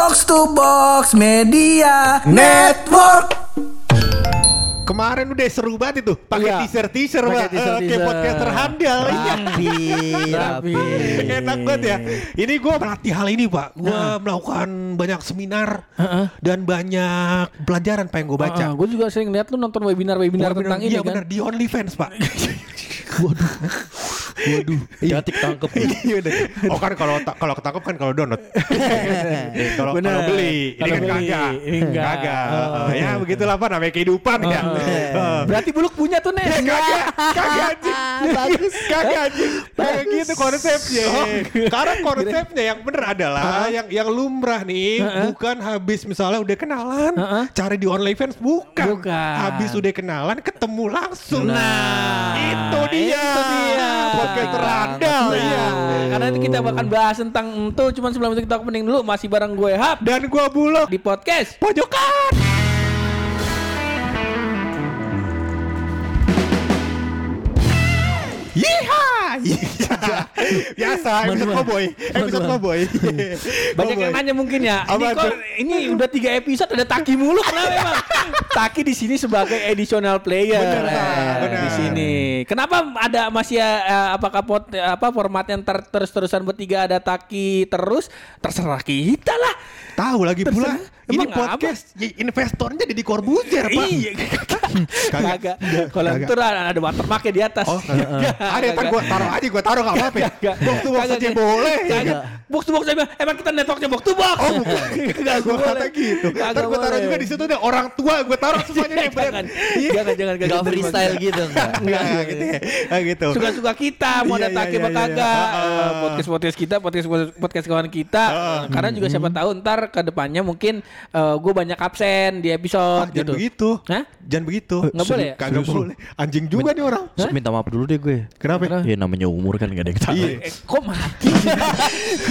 Box to Box Media Network. Kemarin udah seru banget itu pakai Iya. teaser teaser Pakai pak kayak teaser-teaser. podcaster handal iya. Rapi, rapi. enak banget ya ini gue melatih hal ini pak gue melakukan banyak seminar dan banyak pelajaran pak yang gue baca gue juga sering lihat lu nonton webinar-webinar Bener, tentang ini iya kan. benar di OnlyFans pak Waduh, cantik tangkep. Iya bener. oh kan kalau kalau ketangkep kan kalau download kalau Bener. kalau beli ini Kalau kan beli, kagak kagak Oh. Eh, ya begitulah pak namanya kehidupan ya. Eh. Berarti buluk punya tuh nih. kagak kagak anjing. Bagus. Kagak anjing. Kayak gitu konsepnya. Karena konsepnya yang bener adalah yang yang lumrah nih bukan habis misalnya udah kenalan cari di online fans bukan. Bukan. habis udah kenalan ketemu langsung. Nah, itu dia. Itu dia. Podcast terandal Banget. ya karena itu kita bakal bahas tentang itu cuman sebelum itu kita opening dulu masih bareng gue Hap dan gua bulog di podcast. pojokan Biasa episode cowboy, episode cowboy. Banyak yang nanya mungkin ya. Ini Apa kok ini udah tiga episode ada Taki mulu kenapa emang? Taki di sini sebagai additional player. Bener, Eh, bener. Di sini. Kenapa ada masih eh, apakah pot, apa format yang ter- terus-terusan bertiga ada Taki terus? Terserah kita lah. Tahu lagi pula. Ini Emang podcast y- investornya jadi Corbuzier, Pak. Iya, kagak. Kalau itu ada watermarknya di atas. Oh, ada ntar gua taruh aja, gua taruh enggak apa-apa. ya. Box to box aja boleh. Box to box aja. Emang kita networknya box to box. Oh, bukan. Gua kata boleh. gitu. Ntar gua taruh juga di situ deh orang tua gua taruh semuanya nih. jangan, jangan, jangan, Gak jangan. freestyle gitu enggak? Enggak gitu ya. Gitu. Suka-suka kita mau Iya, ada iya, taki apa iya. kagak Ah, Eh, podcast podcast kita podcast podcast kawan kita Eh, karena juga siapa tahu ntar ke depannya mungkin gue banyak absen di Ah, episode jangan gitu begitu. Hah? Jangan begitu. Nggak boleh ya? Kagak boleh. Anjing juga nih orang. Terus minta maaf dulu deh gue. Kenapa? Ya namanya umur kan gak ada yang tahu. Iya. Eh, kok mati?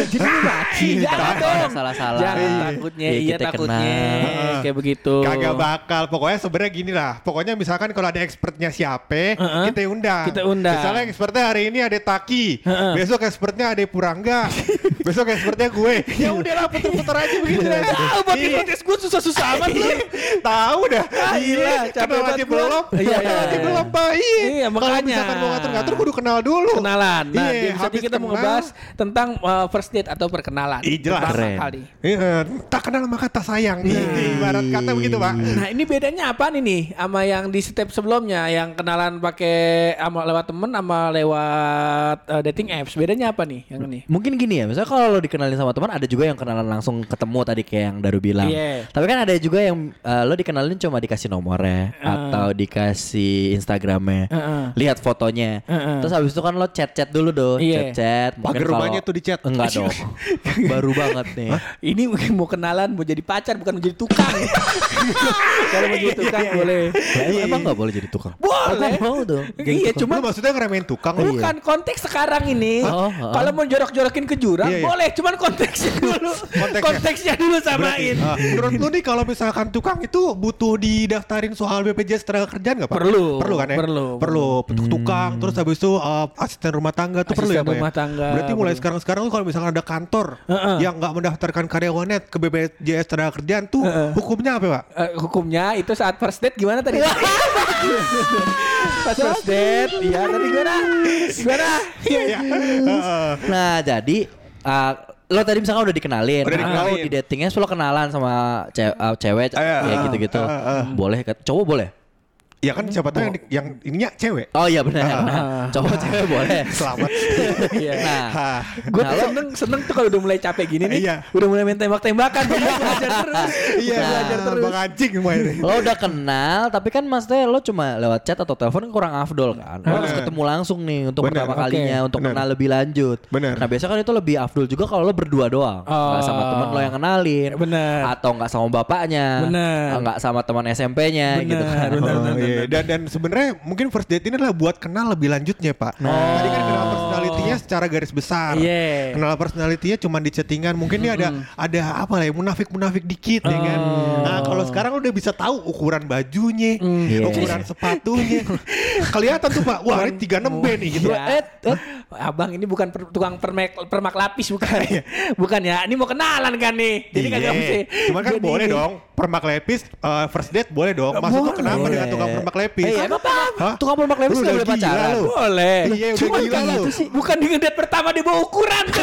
Jadi mati. Jangan Salah, dong. salah-salah. Jangan Iya. takutnya. Iya, Iya kita takutnya. kena. Kayak begitu. Kagak bakal. Pokoknya sebenarnya gini lah. Pokoknya misalkan kalau ada expertnya siapa, kita undang. Kita undang. Misalnya expertnya hari ini ada Taki. Besok expertnya ada Purangga. Besok expertnya gue. Ya udahlah puter-puter aja begitu. Tahu buat Iya. podcast gue susah-susah amat lu. Tahu dah. Ah, gila, capek aja gua. belum. Iya, Kenal iya, aja iya. belum, Pak. Iya. Iya, Kalau makanya. misalkan mau ngatur-ngatur kudu kenal dulu. Kenalan. Nah, Iya, di kita mau kenal. ngebahas tentang uh, first date atau perkenalan. Ih, jelas. Keren. kali. Iya, tak kenal maka tak sayang. Iya, ibarat kata begitu, Pak. Nah ini bedanya apa nih nih sama yang di step sebelumnya yang kenalan pakai sama lewat temen sama lewat uh, dating apps bedanya apa nih yang ini? Mungkin gini ya, misalnya kalau lo dikenalin sama teman ada juga yang kenalan langsung ketemu tadi kayak yang Daru bilang. Iya. Tapi kan ada juga yang uh, lo dikenalin cuma dikasih nomornya atau dikasih Instagramnya, Heeh. lihat fotonya. Terus habis itu kan lo chat-chat dulu dong, Iya. chat-chat. Mungkin Pagar rumahnya tuh di-chat. Enggak dong. Baru banget nih. Ini mungkin mau kenalan mau jadi pacar bukan mau jadi tukang. Kalau mau jadi tukang boleh. Lah, emang, emang gak boleh jadi tukang? Boleh. Oh, mau dong. Iya Cuma maksudnya ngeremehin tukang. Bukan konteks sekarang ini. Oh, oh. Kalau mau jorok-jorokin ke jurang Iya, iya. boleh, cuman konteksnya dulu. Konteksnya. konteksnya dulu samain. Ah, menurut lu nih kalau misalkan tukang itu butuh didaftarin soal BPJS tenaga kerjaan nggak pak? Perlu. Perlu kan ya? Perlu. Perlu. Untuk tukang, terus habis itu uh, asisten rumah tangga tuh perlu ya Asisten pak? ya? rumah tangga, Berarti mulai perlu. sekarang-sekarang tuh kalau misalkan ada kantor Heeh. yang nggak mendaftarkan karyawannya ke BPJS tenaga kerjaan tuh hukumnya apa pak? Eh, hukumnya itu saat first date gimana tadi? Pas first date, iya tadi gimana? Gimana? Iya iya. Heeh. Nah, jadi uh, lo tadi misalkan udah dikenalin, Udah Nah, dikenalin. lo di datingnya lo kenalan sama ce- uh, cewek kayak ah, gitu-gitu. ah, ah. Boleh kan? Cowok boleh? Ya kan siapa tahu yang, di- yang ininya cewek. Oh iya benar. Nah, cowok cewek boleh. Selamat. Iya. Nah. Gue Nah, seneng seneng tuh kalau udah mulai capek gini nih, Iya. udah mulai main tembak-tembakan, belajar terus, Iya, belajar terus. Bang anjing semua ini. lo udah kenal tapi kan maksudnya lo cuma lewat chat atau telepon kurang afdol kan. Lo harus Bener. ketemu langsung nih untuk Bener, pertama kalinya untuk Bener. kenal lebih lanjut. Bener. Nah, biasa kan itu lebih afdol juga kalau lo berdua doang. Nggak sama Oh. temen lo yang kenalin. Bener. Atau nggak sama bapaknya. Bener. Nggak sama teman SMP-nya gitu Bener, kan. bener. Oh, iya. Dan dan sebenarnya mungkin first date ini adalah buat kenal lebih lanjutnya pak. Tadi kan kenal personalitinya secara garis besar. Iya. Kenal personalitinya cuma di chattingan. Mungkin dia ada ada apa lah ya munafik munafik dikit ya kan. Nah kalau sekarang udah bisa tahu ukuran bajunya, Iya. ukuran sepatunya. Kelihatan tuh pak. Wah ini 36 B nih gitu. Ya. Eh, eh, abang ini bukan per- tukang permak, permak lapis bukan bukan ya ini mau kenalan kan nih jadi kagak Iya. mesti Cuman kan jadi- boleh dong. Permak lepis eh, first date boleh dong. Maksud lu Boleh. kenapa dengan tukang permak lepis? Eh, emang Hah? tukang permak lepis Lu nggak udah boleh pacaran? boleh Iya, udah Cuman gila kan lu. sih bukan di ngedate pertama di bawah ukuran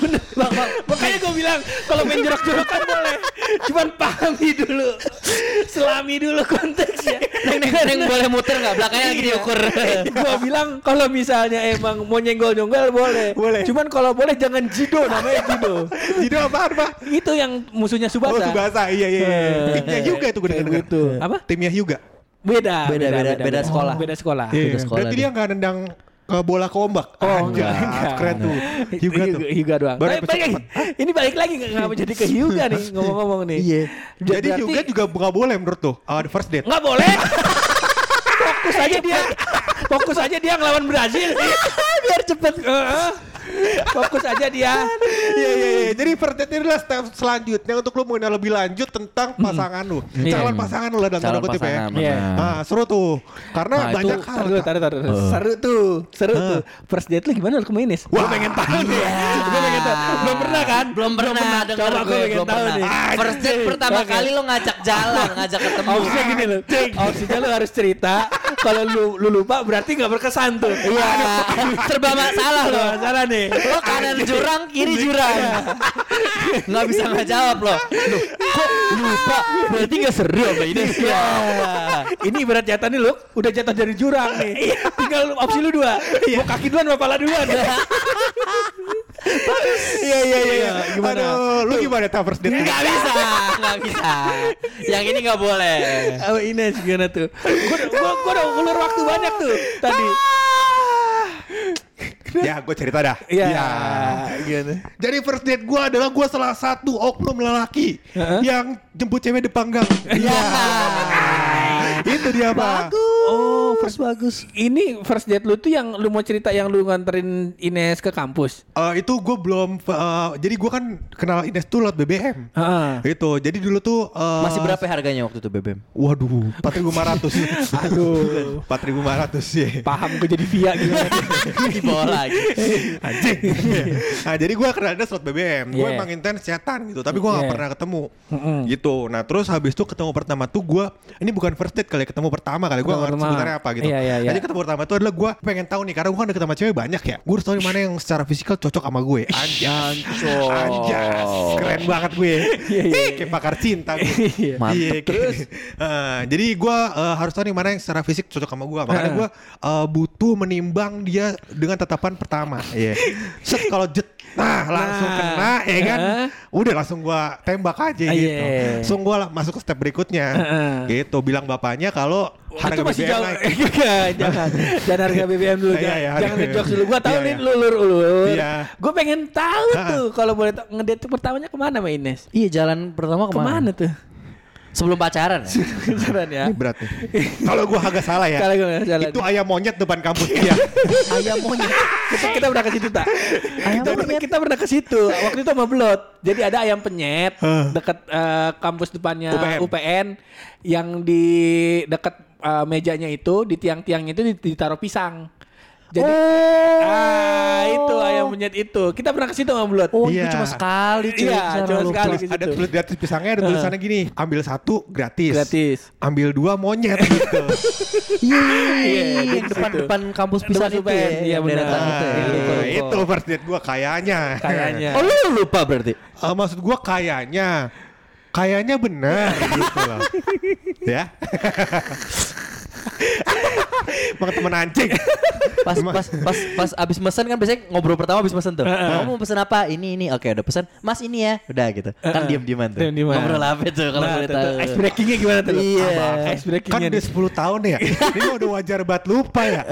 Bener, Bang, Bang. makanya gue bilang kalau main jorok-jorokan boleh cuman pahami dulu selami dulu konteksnya Neng, neng, neng boleh muter nggak? Belakangnya lagi diukur. gue bilang kalau misalnya emang mau nyenggol-nyenggol boleh. Boleh. Cuman kalau boleh jangan jido namanya jido. Jadi apaan, Pak? itu yang musuhnya Oh, Subasa. Subasa. Iya, iya, iya. Eh. Timnya juga itu gue dengar. gitu. Apa? Timnya juga. Beda, Beda, beda, beda sekolah. Beda sekolah. Iya, Beda sekolah Berarti dia. dia nggak nendang ke bola ombak. Oh, Anjay, enggak, enggak. Keren tuh. Hyuga tuh. Hyuga doang. Baru Tapi balik. Ini balik lagi nggak ngapa jadi ke Hyuga nih ngomong-ngomong nih. Iya. Jadi Berarti- juga juga nggak boleh menurut tuh. Uh, first date. nggak boleh. Fokus aja dia. Fokus aja dia ngelawan Brazil. Biar cepet. Heeh. Fokus aja dia. Iya iya iya. Jadi first date ini adalah step selanjutnya untuk lu mengenal lebih lanjut tentang pasangan lu. Iya. Calon pasangan lu lah dalam tanda Calon kutip ya. Iya. Nah, seru tuh. Karena Nah, itu banyak hal. Taruh dulu, taruh, taruh. Seru tuh, seru tuh. First date lu gimana lu ke Minis? Gua Wah, pengen tahu nih. Gua pengen tahu. Belum pernah kan? Belum pernah denger Coba gue, gua pengen belum tahu pernah. nih. First date pertama Oke. kali lo ngajak jalan, ngajak ketemu. Opsinya gini loh. Opsinya lu harus cerita. Kalau lu lu lupa berarti nggak berkesan tuh. Iya, serba masalah lo. Loh, salah nih. Lo kanan jurang, kiri jurang. Nggak bisa nggak jawab lo. Loh, kok lupa? Berarti nggak seru apa ini? Iya. Ini berat jatah nih lu udah jatuh dari jurang nih. Tinggal lu- opsi lu dua. Mau kaki duluan apa pala duluan? Iya iya iya. iya. Gimana? Aduh, lu gimana tuh first date? Nggak bisa, nggak bisa. Yang ini nggak boleh. Oh Ines gimana tuh? Gua gua gua udah ulur waktu banyak tuh tadi. ya, gue cerita dah. Iya. Ya. Gimana? Jadi first date gue adalah gue salah satu oknum lelaki Heeh. yang jemput cewek di panggang. Iya. Itu dia pak. Oh, first bagus. Ini first date lu tuh yang lu mau cerita yang lu nganterin Ines ke kampus. Eh, itu gue belum. eh, jadi gue kan kenal Ines tuh lewat BBM. Heeh. Itu. Jadi dulu tuh. eh, Masih berapa harganya waktu itu BBM? Waduh, 4.500. Aduh. 4.500 ya. Paham gue jadi via gimana? Di bawah lagi. Anjing. nah, jadi gue kenal Ines lewat BBM. Gue Yeah. emang intens chatan gitu, tapi gue gak Yeah. pernah ketemu. Mm-mm. Gitu. Nah, terus habis itu ketemu pertama tuh gue ini bukan first date kali, ya, ketemu pertama kali. Gue pertama. sebenarnya apa gitu. Iya, iya, iya. Jadi ketemu pertama tuh adalah gue pengen tahu nih karena gue kan deket sama cewek banyak ya. Gue harus tahu mana yang secara fisikal cocok sama gue. Anjas. Anjas. Keren banget gue. Iya, iya, Ih, kayak pakar cinta gue. Iya. Mantep. Iya, terus jadi gue eh, harus tahu nih mana yang secara fisik cocok sama gue. Makanya gue eh, butuh menimbang dia dengan tatapan pertama. Iya. Set kalau jet, nah langsung Nah. kena, ya kan. Heeh. Udah langsung gue tembak aja Ah, gitu. iya. Langsung gue masuk ke step berikutnya. Heeh. Gitu, bilang bapaknya kalau harga itu masih BBM jauh. naik. Enggak, jangan. Jangan harga BBM dulu. Iya, jangan iya, jangan ngejokes dulu. Gua tahu Iya, nih iya. lu ulur. Iya. Gue pengen tahu tuh kalau boleh tahu ngedate pertamanya ke mana sama Ines? Iya jalan pertama ke mana? Ke mana tuh? Sebelum pacaran ya? Jalan ya. Ini berat nih. Kalau gue agak salah ya. Kalau gua salah. Itu ayam monyet depan kampus dia. Ayam monyet. kita, kita pernah ke situ tak? Ayam kita, penyet. kita pernah ke situ. Waktu itu sama Blot. Jadi ada ayam penyet dekat eh, kampus depannya UPN. UPN, yang di dekat eh, mejanya itu di tiang-tiangnya itu ditaruh pisang. Jadi ah itu ayam penyet itu. Kita pernah ke situ sama Blot. Oh Iya. itu cuma sekali cuy. Iya, cuma lu. sekali. Ada tulis gratis pisangnya ada tulisannya gini, ambil satu gratis. Gratis. Ambil dua monyet gitu. Iya, Iya, yang di depan situ. depan kampus Depan pisan itu ya. iya benar. itu ya. Iya, Nah, itu first date gue kayaknya. Kayaknya. Oh lu lupa berarti? Eh, maksud gue kayaknya. Kayaknya benar gitu loh. ya. Emang temen anjing. Pas pas pas pas abis mesen kan biasanya ngobrol pertama abis mesen tuh. Kamu mau pesen apa? Ini ini. Oke udah pesen. Mas ini ya. Udah gitu. Kan diem dieman tuh. Diem-dieman. Ngobrol apa tuh kalau Nah, boleh tahu? Ice breakingnya gimana tuh? Iya. Ice Kan breakingnya. udah 10 tahun ya. Ini udah wajar banget lupa ya.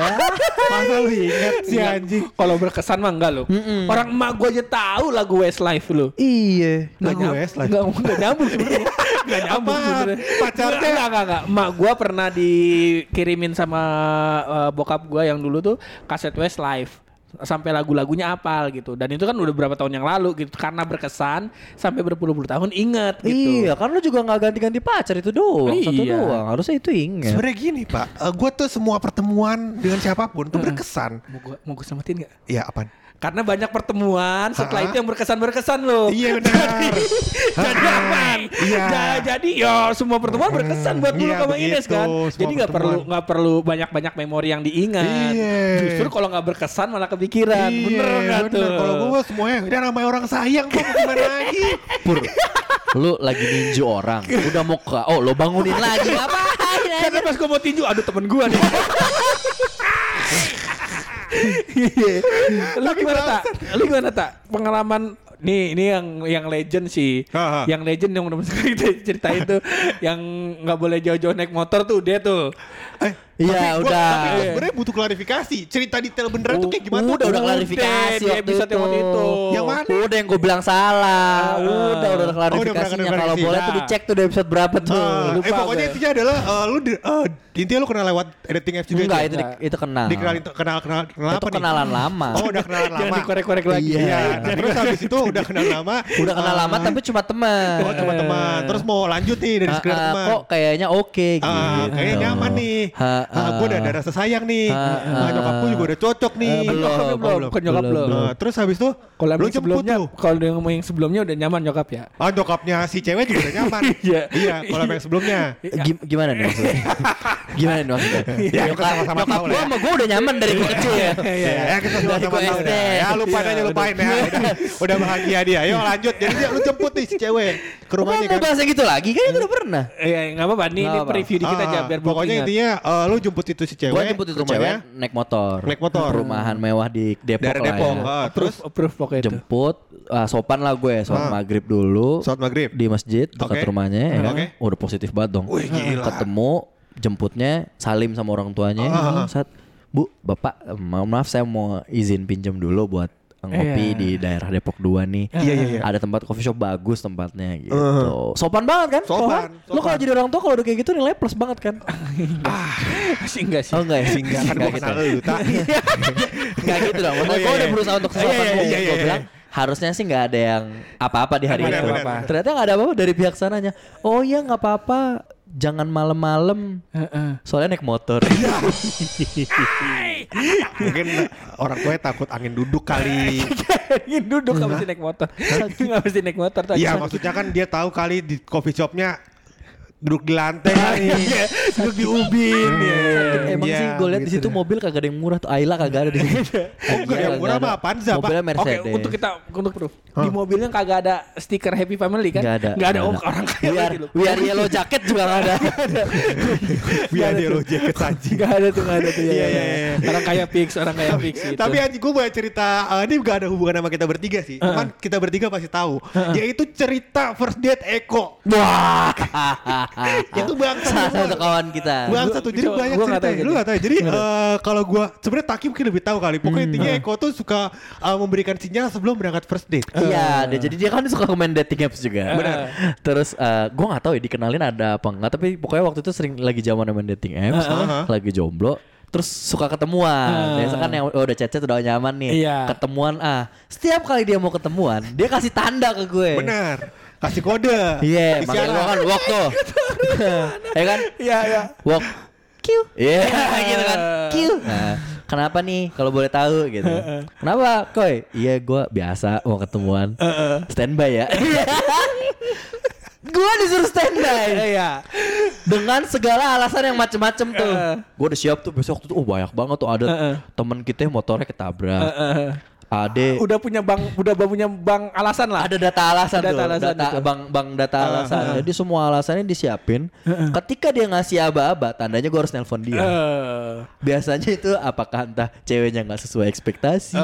Masa lu inget sih Enggak, anjing. Kalau berkesan mah enggak lo. Orang emak gue aja tahu lagu Westlife lo. Iya. Lagu Westlife. Enggak, enggak nyambung sebenarnya. Enggak nyambung Apaan? sebenarnya. Pacarnya? enggak, enggak, enggak. Emak gue pernah dikirimin sama eh, bokap gue yang dulu tuh kaset Westlife. sampai lagu-lagunya apal gitu. Dan itu kan udah berapa tahun yang lalu gitu. Karena berkesan sampai berpuluh-puluh tahun inget gitu. Iya, kan lu juga nggak ganti-ganti pacar itu doang, satu Iya. doang. Harusnya itu ingat. Sebenarnya gini pak, gue tuh semua pertemuan dengan siapa pun tuh berkesan. Mau gua mau gua selamatin gak? Iya apaan? Karena banyak pertemuan setelah Ha? itu yang berkesan-berkesan loh. Iya benar. jadi aman. Iya. Ja- jadi ya semua pertemuan berkesan buat lu Iya, sama Ines begitu. kan. Semua Jadi nggak perlu nggak perlu banyak-banyak memori yang diingat. Iya. Justru kalau nggak berkesan malah kepikiran. bener nggak tuh? Iya, Kalau gue semuanya udah namanya orang sayang kok mau gimana lagi? Pur, lu lagi ninju orang, udah mau ke, oh lo bangunin lagi ngapain? Karena pas gue mau tinju, aduh temen gue nih. Iya. Lu gimana tak? Lu gimana tak? Pengalaman nih ini yang yang legend sih. Ha, ha. Yang legend yang udah sekali kita ceritain tuh yang nggak boleh jauh-jauh naik motor tuh dia tuh. Eh, Iya, tapi gua- udah. Tapi gue sebenarnya butuh klarifikasi. Cerita detail beneran tuh kayak gimana? Udah, udah Udah, klarifikasi waktu episode itu. yang waktu itu. Yang mana? Udah yang gue bilang salah. Udah, udah Oh, udah klarifikasinya. Kalau boleh tuh Nah. dicek tuh di episode berapa tuh. Ah, lupa eh pokoknya intinya adalah eh, lu di, eh, intinya lu kenal lewat editing apps juga Enggak, itu. itu di- itu kenal. Dikenalin kenal kenal kenal apa nih? kenalan lama. Oh, udah kenalan Jangan lama. dikorek-korek lagi. Iya. Nah, terus habis itu udah kenal lama. Udah kenal Ah, lama tapi cuma teman. Oh, cuma teman. Terus mau lanjut nih dari Ah, sekedar ah, teman. Kok kayaknya oke gitu. Ah, kayaknya nyaman nih. Ah, ah. gue udah ada rasa sayang nih. Ah, Ah, nyokapku juga udah cocok nih. Ah, belum, belum, nyokap belum, belum. Nah, terus habis itu Kalau lu yang jemput sebelumnya, tuh. kalau dia ngomong yang sebelumnya udah nyaman nyokap ya. Ah, nyokapnya si cewek juga udah nyaman. Iya. Iya, kalau yang sebelumnya. Gim- gimana nih maksudnya? gimana nih maksudnya? Ya, kita sama-sama Nyokap tahu lah gua ya. sama gue udah nyaman dari gue kecil ya. Ya, ya, kita sama-sama tahu. Ya, lupain Iya, aja lupain ya. Udah, bahagia dia. Yuk lanjut. Jadi dia lu jemput nih si cewek ke Rumahnya mau kan. bahas yang gitu lagi? Kan itu udah pernah. Iya, nggak apa-apa. Nih, ini preview dikit aja Ah, biar pokoknya ingat. intinya eh, lu jemput itu si cewek. Gue jemput itu rumahnya. cewek naik motor. Naik motor. Perumahan mewah di Depok Daerah lah Depok. ya. Ah, terus Approve, approve pokoknya itu. Jemput, ah, sopan lah gue, sopan Ah. maghrib dulu. Sholat maghrib. Di masjid dekat Oke. rumahnya ya kan. Oke. Udah positif banget dong. Wih, gila. Ketemu, jemputnya, salim sama orang tuanya. Ah. Saat, Bu, Bapak, eh, mohon maaf saya mau izin pinjam dulu buat ngopi Iya. di daerah Depok 2 nih. Iya, iya, iya. Ada tempat coffee shop bagus tempatnya gitu. Uh. Sopan banget kan? Sopan, Lo kalau sopan. jadi orang tua kalau udah kayak gitu nilai plus banget kan? Masih enggak sih. Oh enggak ya? Enggak kan gua kenal lu, tak. Enggak gitu dong. Maksudnya Oh, iya, gue udah iya. berusaha untuk Iya, sopan. iya, iya, Gue iya, bilang harusnya sih nggak ada yang apa-apa di hari Benar, itu. benar, benar. Ternyata nggak ada apa-apa dari pihak sananya. Oh iya nggak apa-apa. Jangan malam-malam. Heeh. Soalnya naik motor. Mungkin orang tuanya takut angin duduk kali. Ingin duduk nggak mesti naik motor. Nggak mesti naik motor. tadi. Iya, maksudnya kan dia tahu kali di coffee shopnya duduk di lantai kali. Iya, duduk di ubin. Iya. Emang Iya, sih gue lihat di gitu situ deh. mobil kagak ada yang murah tuh. Ayla kagak ada di situ. Oh, enggak, yang murah mah apaan sih, Pak? Mobilnya Oke, Mercedes. untuk kita untuk proof. Di mobilnya kagak ada stiker Happy Family kan? Nggak ada. Nggak ada. Oh, orang kaya We are, lu. we are yellow jacket juga nggak ada. Biar dia lo jaket anjing. Nggak ada tuh, nggak ada tuh. Iya, Iya, iya, iya. iya. Orang kaya fix, orang kaya fix itu. Tapi anjing gue banyak cerita eh, ini gak ada hubungan sama kita bertiga sih. Cuman kita bertiga pasti tahu. Yaitu cerita first date Eko. Wah. Itu bangsa Salah satu kawan kita. Bangsa tuh. Jadi banyak gua nggak cerita. tahu Lu jadi. gak tahu. Jadi eh, kalau gue sebenarnya Taki mungkin lebih tahu kali. Pokoknya intinya Eko tuh suka eh, memberikan sinyal sebelum berangkat first date. Iya, dia, jadi dia kan suka komen dating apps juga. Benar. Terus eh gue nggak tahu ya dikenalin ada apa enggak, tapi pokoknya waktu itu sering lagi zaman main dating apps, Heeh. lagi jomblo. Terus suka ketemuan. Biasa kan yang oh, udah chat udah nyaman nih. Iya. Ketemuan ah. Setiap kali dia mau ketemuan, dia kasih tanda ke gue. Benar. Kasih kode. Iya, makanya Isyarat. gue kan walk tuh. ya kan? Iya, iya. Walk. Q. Iya, gitu kan. Q. Nah, kenapa nih kalau boleh tahu gitu. kenapa, Koy? Iya, gua biasa mau ketemuan. Standby ya. gua disuruh standby. Iya. Dengan segala alasan yang macem-macem tuh. Gua udah siap tuh besok tuh. Oh, banyak banget tuh ada temen kita yang motornya ketabrak. Ade Udah punya bang, udah punya bang alasan lah. ada data alasan Data tuh, alasan data itu. bang bang data alasan. Jadi semua alasannya disiapin. Ketika dia ngasih aba-aba, tandanya gue harus nelpon dia. Eh. Biasanya itu apakah entah ceweknya nggak sesuai ekspektasi,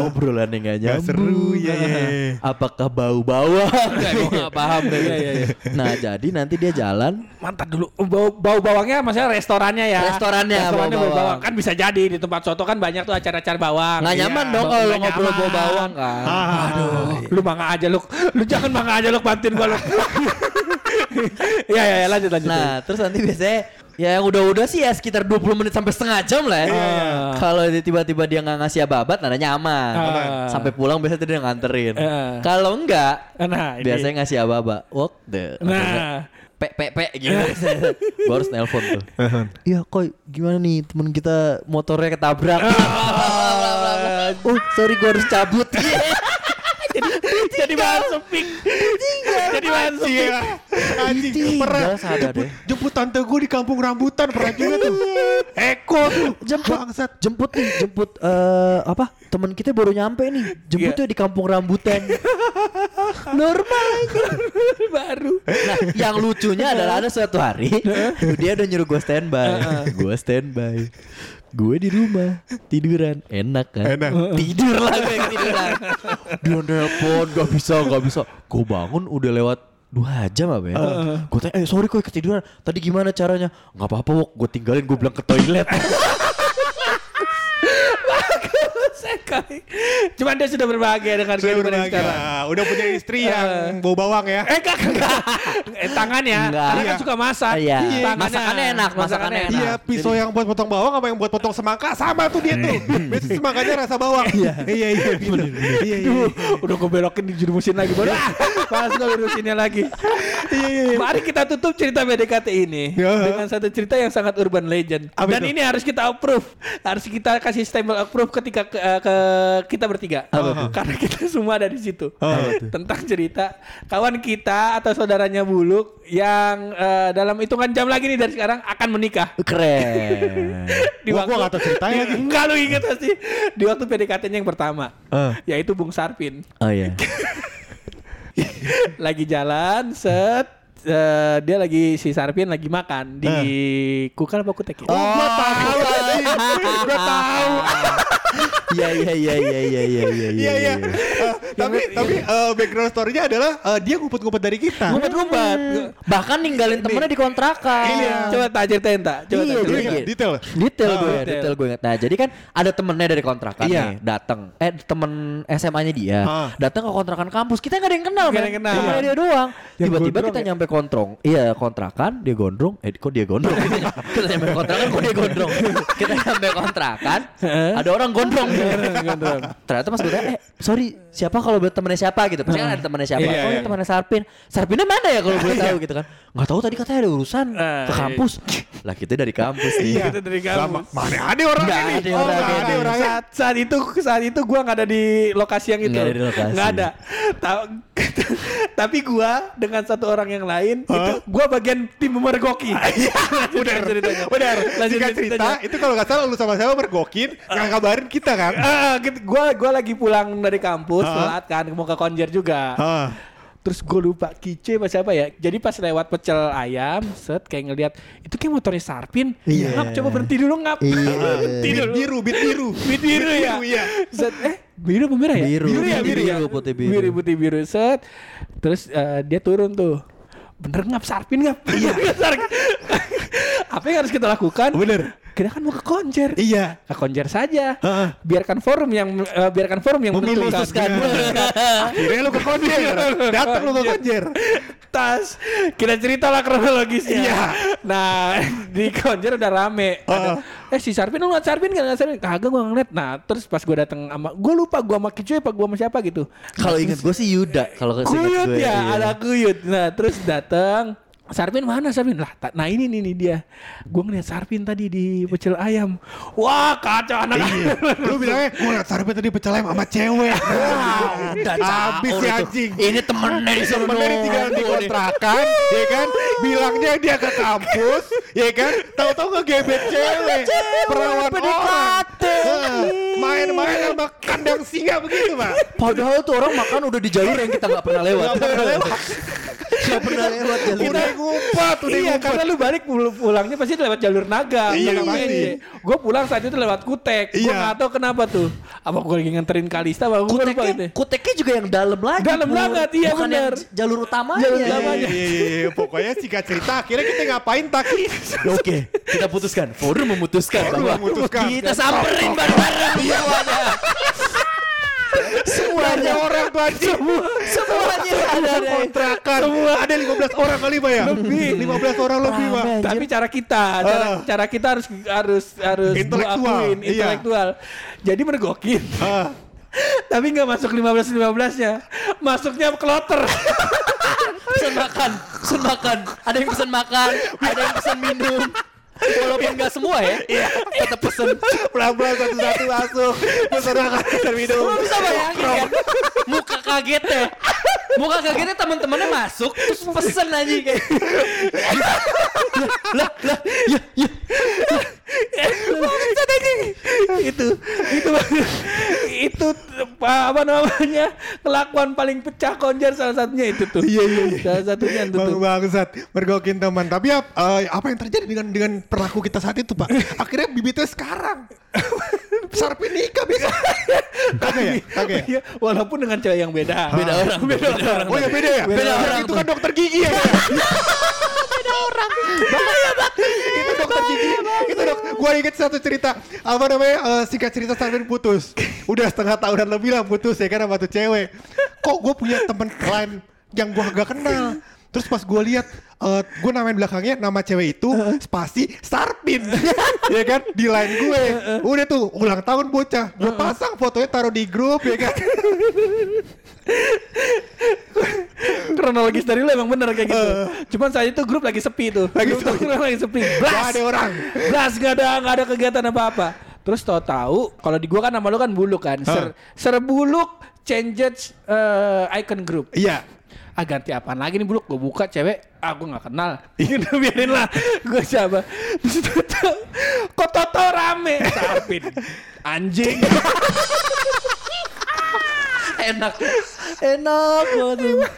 obrolannya nggak Nggak nyambung, seru, ya, ya, ya. apakah bau bawang, gue nggak paham deh. Iya, iya, iya. Nah jadi nanti dia jalan, Mantap dulu. Bau, bau bawangnya maksudnya restorannya ya. Restorannya Restorannya bau bau bawang. Kan bisa jadi di tempat soto kan banyak tuh acara-acara bawang. nggak Iya. nyaman dong Bau- kalau lo nggak ngobrol nyaman. bawang kan. Aduh. Lu bangga aja lu. Lu jangan bangga aja lu bantuin gua lu. Ya ya ya lanjut lanjut. Nah, terus nanti biasanya ya yang udah-udah sih ya sekitar 20 menit sampai setengah jam lah ya. Iya. Kalau dia tiba-tiba dia nggak ngasih apa-apa, tandanya aman. Aman. Sampai pulang biasanya dia nganterin. Iya. Kalau enggak, Nah, ini. biasanya ngasih apa-apa. What the? Nah. Pe pe pe gitu. Gua harus nelpon tuh. Iya, koi gimana nih temen kita motornya ketabrak. Oh, sorry gua harus cabut. jadi bahan sepik. jadi bahan sepik. Iya. Anjing Ditinggal pernah jemput, deh. jemput tante gue di kampung rambutan pernah juga tuh. Eko tuh jemput bangsat. jemput nih jemput eh apa teman kita baru nyampe nih jemputnya di kampung rambutan normal Baru. nah yang lucunya adalah ada suatu hari dia udah nyuruh gue standby gue standby gue di rumah tiduran. Enak kan? Enak. tidur lah gue tiduran. Dia nelpon gak bisa gak bisa. Gue bangun udah lewat dua jam apa ya. Gue tanya eh sorry kok ketiduran. Tadi gimana caranya? Nggak apa-apa gue tinggalin gue bilang ke toilet Sekali. Cuman dia sudah berbahagia dengan Sudah kehidupan yang berbahagia. sekarang. Udah punya istri yang bau bawang ya. Eh enggak enggak. eh tangannya. Enggak. Karena kan Iya. suka masak. Iya. Tangannya. Masakannya enak, masakannya enak. Iya, pisau yang buat potong bawang sama yang buat potong semangka sama tuh dia tuh. Biasanya semangkanya rasa bawang. Iya, iya, iya. gitu. Iya, iya. Duh, udah gue belokin di jurumusin lagi. Ah, Malas gue urusinnya lagi. Iya, iya, iya. Mari kita tutup cerita BDKT ini dengan satu cerita yang sangat urban legend. Apa Dan itu? ini harus kita approve. Harus kita kasih stempel approve ketika ke, eh, ke- kita bertiga. Karena kita semua ada di situ. Tentang cerita kawan kita atau saudaranya Buluk yang eh, dalam hitungan jam lagi nih dari sekarang akan menikah. keren gua nggak tahu ceritanya lagi. Enggak lu inget pasti Di waktu PDKT-nya yang pertama Yaitu Bung Sarpin oh iya Lagi jalan Set eh, Dia lagi Si Sarpin lagi makan Di Kukal apa kutek ya? Oh, gua tahu anjing. Gua tahu. Iya iya iya iya iya iya iya Iya, iya. Eh, Tapi tapi eh, background story-nya adalah eh, dia ngumpet-ngumpet dari kita. Ngumpet-ngumpet Bahkan ninggalin temennya di kontrakan. Iya. Coba tak ceritain tak Coba Iya, jadi- detail. Detail Oh, gue, detail. detail gue ingat. Nah, jadi kan ada temennya dari kontrakan Iya. nih, datang. Eh, temen SMA-nya dia, datang ke kontrakan kampus. Kita nggak ada yang kenal, Nggak ada yang kenal. Dia doang. Tiba-tiba kita ya? nyampe kontrong. Iya, kontrakan, dia gondrong. Eh, kok dia gondrong? kita nyampe kontrakan, kok dia gondrong? kita nyampe kontrakan, ada orang gondrong. Ternyata pas gue eh, sorry, siapa kalau buat temennya siapa gitu? Pasti kan ada temennya siapa? Iya, oh, iya. ini temennya Sarpin. Sarpinnya mana ya kalau boleh tahu gitu kan? Nggak tahu tadi katanya ada urusan Eh, ke kampus. lah kita dari kampus nih. Iya. Kita dari kampus. Lama. Mana ada orang ini? ada Oh, orangnya nggak ada nih. orangnya. saat, saat itu saat itu gua nggak ada di lokasi yang itu Nggak ada di lokasi. Nggak ada Ta- tapi gua dengan satu orang yang lain itu gua bagian tim memergoki Benar, ceritanya benar. lanjut cerita, itu kalau nggak salah lu sama siapa mergokin, nggak kabarin kita kan? Ah, gitu. gua gua lagi pulang dari kampus Ah. telat kan mau ke konjer juga Ah. Terus gue lupa Kice apa siapa ya Jadi pas lewat pecel ayam Set kayak ngeliat Itu kayak motornya Sarpin Iya. Ngap coba berhenti dulu ngap Iya. Berhenti Bit dulu biru, bit biru. Bit biru ya Biru, iya. Set eh biru apa merah ya? Biru. Biru ya Putih biru ya biru, putih biru. Biru putih biru set Terus eh, dia turun tuh Bener ngap Sarpin ngap Iya Apa yang harus kita lakukan Bener. Kita kan mau ke konjer Iya. ke konjer saja. Heeh. Biarkan forum yang eh, biarkan forum yang Memutuskan. menentukan. Akhirnya lu ke konjer. Datang lu ke konjer. Tas. Kita ceritalah kronologisnya. Iya. Nah, di konjer udah rame. Ada, eh si Sarpin lu ngeliat Sarpin gak ngeliat Sarpin? Kagak gua ngeliat. Nah, terus pas gua datang sama gua lupa gua sama Kicuy apa gua sama siapa gitu. Kalau inget gue sih Yuda. Kalau Kuyut gue, ya, iya. ada kuyut. Nah, terus datang Sarpin mana Sarpin? Lah, nah ini nih, nih dia. Gue ngeliat Sarpin tadi di pecel ayam. Wah, kacau anak. Iya. Lu bilangnya, gue liat Sarpin tadi pecel ayam sama cewek. Udah Habis si itu. anjing. Ini temennya di sono. Temennya tinggal di kontrakan, ya kan? Bilangnya dia ke kampus, ya kan? Tahu-tahu ngegebet cewek, perawan orang. Main-main sama kandang singa begitu, Pak. Padahal tuh orang makan udah di jalur yang kita nggak pernah lewat. Nggak pernah lewat. Jalur. Udah ngumpet, udah iya, ngumpet. karena lu balik pul- pulangnya pasti lewat jalur naga. Iya. Gue pulang saat itu lewat Kutek. Gue Iya. gak tahu kenapa tuh. Apa gue lagi nganterin Kalista apa gue lupa gitu. Kuteknya, kuteknya juga yang dalam lagi. Dalam banget, iya Bukan jalur utamanya. Jalur Iya, utamanya. iya, iya, iya. Pokoknya singkat cerita, akhirnya kita ngapain Taki? Ya, Oke, kita putuskan. Forum memutuskan Forum bahwa memutuskan. kita samperin bareng-bareng semuanya. Semua Semuanya orang tuh anjing. Semuanya ada deh. Kontrakan. Semua ada 15 orang kali Pak ya? Lebih. 15 orang lebih Pak. Tapi cara kita, cara, Ah. cara kita harus harus harus Intelektual, akuin, iya. intelektual. Jadi mergokin. Ah. Tapi nggak masuk 15 15-nya. Masuknya kloter. Pesan makan, pesan makan. Ada yang pesan makan, ada yang pesan minum. Walaupun nggak semua ya, tetap pesen. Pelan-pelan satu-satu masuk. Pesan makan dan minum. Lu bisa bayangin kan? Muka kagetnya. Muka kagetnya teman-temannya masuk terus pesen aja kayak. lah, lah, ya, ya. Itu itu itu apa namanya kelakuan paling pecah konjer salah satunya itu tuh iya iya, salah satunya itu Bang tuh bangsat mergokin teman. Tapi eh, apa yang terjadi dengan dengan perlaku kita saat itu, Pak? Akhirnya bibitnya sekarang. Sarpin nikah bisa. Kagak ya? Kagak ya? Iya, walaupun dengan cewek yang beda Beda orang, beda orang. Oh ya beda ya? Beda orang Itu kan dokter gigi ya? beda orang. Bahaya banget. Itu dokter gigi. Itu dok. Gua inget satu cerita. Apa namanya? eh, singkat cerita Sarpin putus. Udah setengah tahunan lebih lah putus ya kan sama tuh cewek. Kok gue punya temen lain yang gua gak kenal. Terus pas gue lihat, eh gue namain belakangnya nama cewek itu spasi Sarpin, ya kan? Di line gue. Udah tuh ulang tahun bocah, gue pasang fotonya taruh di grup ya kan. kronologis dari lu emang bener kayak gitu. Cuman saat itu grup lagi sepi tuh. Lagi Grup sepi. lagi sepi. Gak blas ada orang. blas gak ada gak ada kegiatan apa apa terus tau tahu kalau di gua kan nama lu kan buluk kan. Ser serbuluk changes eh, icon group. Iya. Ah ganti apaan lagi nih buluk gue buka cewek. Ah gue gak kenal. Ini udah biarin lah. Gue siapa? Terus kok Toto rame? Sarpin anjing. Enak, enak banget.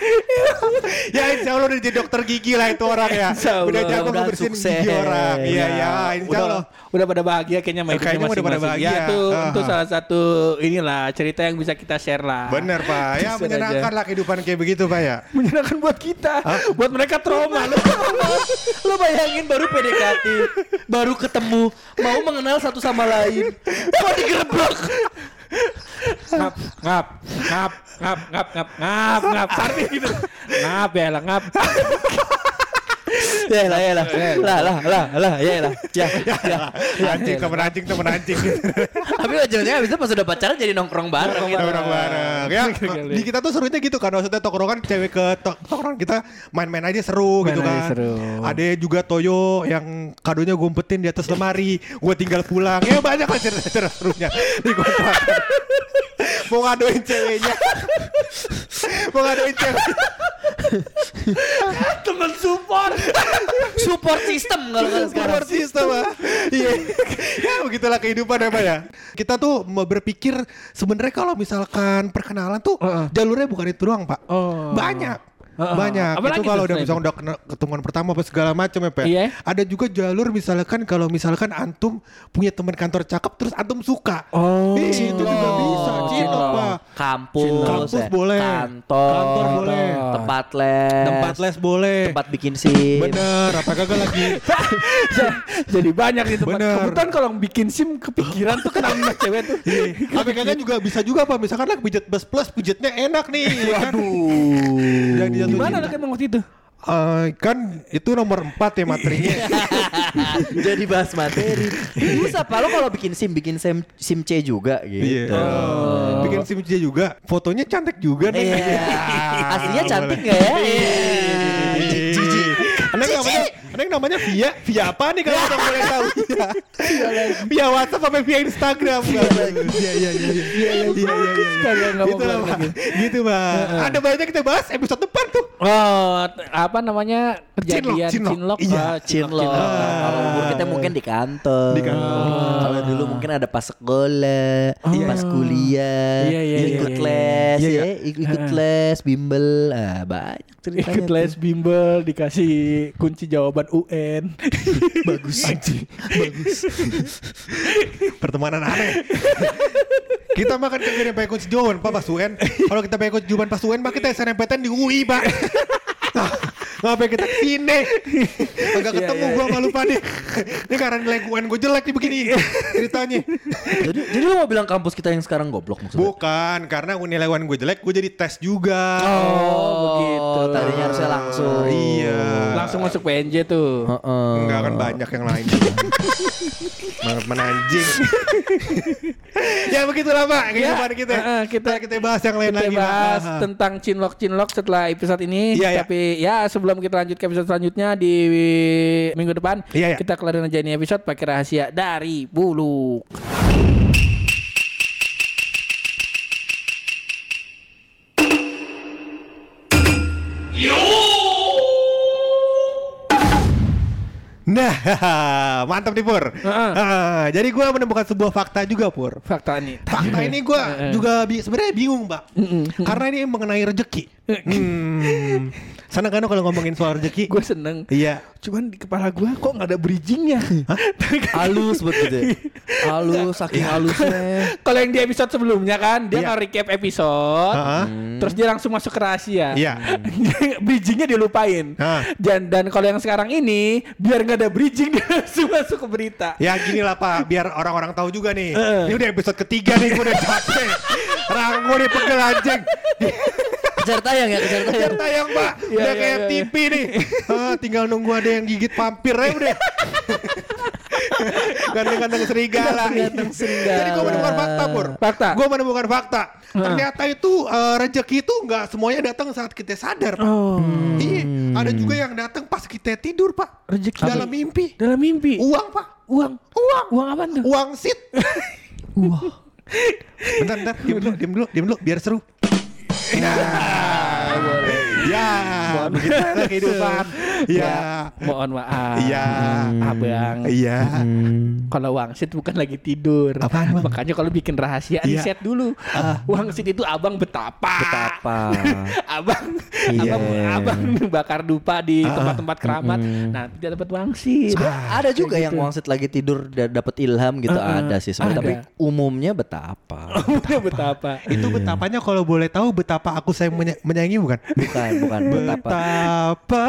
Ya insya Allah udah jadi dokter gigi lah itu orang ya. Insya Allah. Udah jago ngebersihin sukses. gigi orang. Iya ya, insya udah Allah. udah pada bahagia kayaknya sama hidupnya Kayaknya udah pada bahagia. Ya itu Ah, itu ah. salah satu inilah cerita yang bisa kita share lah. Bener Pak, ya Share aja. menyenangkan lah kehidupan kayak begitu Pak ya. Menyenangkan buat kita, buat mereka trauma. Lu Lo bayangin baru PDKT, baru ketemu, mau mengenal satu sama lain, kok digerebek? Ngap, ngap, ngap, ngap, ngap, ngap, ngap, ngap, gitu. Ngap ya lah, ngap. Ya lah, ya lah, lah, lah, lah, lah, ya lah, ya, ya. Anjing temen anjing temen anjing. Tapi ujungnya abis itu pas udah pacaran jadi nongkrong bareng. gitu. Orang bareng. Ya di kita tuh serunya gitu kan. Maksudnya tongkrongan cewek ke to- tongkrongan kita main-main aja seru Main gitu kan. seru. Ada juga Toyo yang kadonya gue umpetin di atas lemari. Gue tinggal pulang. Ya banyak lah cerita-cerita serunya di kontrakan. Mau ngadoin ceweknya. Mau ngadoin cewek. Temen support. Support system kalau kata sekarang. Support system ah. Iya. ya begitulah kehidupan ya Pak ya. Kita tuh mau berpikir sebenarnya kalau misalkan perkenalan tuh jalurnya bukan itu doang Pak. Oh. Banyak. Banyak. Apalagi itu kalau udah misalkan udah kena- ketemuan pertama apa segala macam ya Pak. Iya. Ada juga jalur misalkan kalau misalkan antum punya teman kantor cakep terus antum suka. Oh. Ih, itu juga bisa. Cinlok. Pak. Kampus, Kampus ya. boleh. kantor, Kantor boleh. tempat les, Tempat les boleh. tempat bikin sim. Bener, apa kagak lagi Jadi banyak di tempat. Bener. Kebetulan kalau bikin SIM kepikiran tuh kenal sama cewek tuh. Apa kagak juga bisa juga Pak Misalkan lah pijet bus plus pijetnya enak nih ya kan? Yang dijatuhin Gimana cinta. lah emang waktu itu? Eh, kan itu nomor 4 ya materinya. Jadi bahas materi. Bisa Pak lo kalau bikin sim bikin sim sim C juga Iya. gitu. Bikin SIM C juga. Fotonya cantik juga nih. Iya. Aslinya cantik nggak ya? Iya. Yang namanya, ada yang namanya Via, Via apa nih kalau orang boleh tahu? Via, Via WhatsApp apa Via Instagram? Iya iya iya iya iya iya Gitu lah Pak. Gitu Pak. Ada banyak kita bahas episode depan tuh. Oh, apa namanya kejadian Cinlok, cinlok? iya, Ah, Cinlok. Kalau umur kita mungkin di kantor. Di kantor. Kalau dulu mungkin ada pas sekolah, pas kuliah, Iya, iya, ikut iya, iya. les, Iya, ya, iya. ik- ikut les, bimbel, ah, banyak ceritanya. Ikut les bimbel dikasih kunci jawaban UN. bagus. Bagus. Pertemanan aneh. kita makan kagak nyampe kunci jawaban Pak pas UN. Kalau kita pengen kunci jawaban pas UN Pak kita SNMPTN di UI Pak. Ngapain kita ke sini? Agak Iya, ketemu iya, gua sama lupa nih. Ini karena nilai gue jelek nih begini ceritanya. jadi jadi lu mau bilang kampus kita yang sekarang goblok maksudnya? Bukan, karena nilai UN gue jelek, gue jadi tes juga. Oh, begitu. Tadinya harusnya langsung. Iya. Langsung masuk PNJ tuh. Heeh. Enggak kan banyak yang lain. Banget menanjing. ya begitulah Pak kehidupan kita. eh, eh, kita- kita bahas yang lain kita lagi bahas Ah, ah. tentang cinlok cinlok setelah episode ini. Iya, iya. Tapi ya sebelum kita lanjut ke episode selanjutnya di minggu depan, Iya, iya. kita kelarin aja ini episode pakai rahasia dari Buluk. Nah, mantap nih Pur. Heeh. Ah, jadi gue menemukan sebuah fakta juga Pur. Fakta ini. Fakta ini gue juga bi- sebenarnya bingung, Mbak. Karena ini mengenai rezeki. Hmm. Sana kan kalau ngomongin soal rezeki. Gue seneng. Iya. Cuman di kepala gue kok nggak ada bridgingnya. Halus betul deh. Halus, saking halusnya. Kalau yang di episode sebelumnya kan dia Iya. nge-recap episode, Heeh. terus dia langsung masuk ke rahasia. Iya. bridgingnya dilupain. Hah. Dan dan kalau yang sekarang ini biar nggak ada bridging dia langsung masuk ke berita. Ya gini lah Pak, biar orang-orang tahu juga nih. Heeh. Ini udah episode ketiga nih, gue udah capek. Ranggo nih pegel anjing. Kejar tayang ya, kejar tayang. tayang Pak, Iya, udah iya, kayak iya. TV nih. Ah, tinggal nunggu ada yang gigit vampir aja udah. Ganteng-ganteng serigala. Ganteng serigala. Jadi gue menemukan fakta Pur. Fakta. Gue menemukan fakta. Ternyata itu eh, rezeki itu nggak semuanya datang saat kita sadar Pak. Oh. Iya, ada juga yang datang pas kita tidur Pak. Rezeki. dalam mimpi. Dalam mimpi. Uang Pak. Uang. Uang. Uang apa tuh? Uang sit. Bentar, bentar, diem dulu, diem dulu, diem dulu, biar seru. Nah, ya, begitu kehidupan. Ya, Mohon maaf. Iya. Abang. iya. Kalau wangsit bukan lagi tidur. Apaan, Bang? Makanya kalau bikin rahasia Iya. di set dulu. Wangsit itu abang betapa. Betapa. abang, Iya. abang, abang bakar dupa di tempat-tempat keramat. Nanti dia dapat wangsit. ada juga yang wangsit lagi tidur da- dapat ilham gitu ada sih sebenarnya ada. tapi umumnya betapa Umumnya betapa. Itu betapanya kalau boleh tahu betapa aku sayang menya- menyayangi bukan? bukan bukan betapa Betapa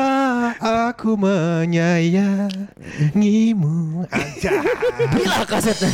aku menyayangimu aja. bila kasetnya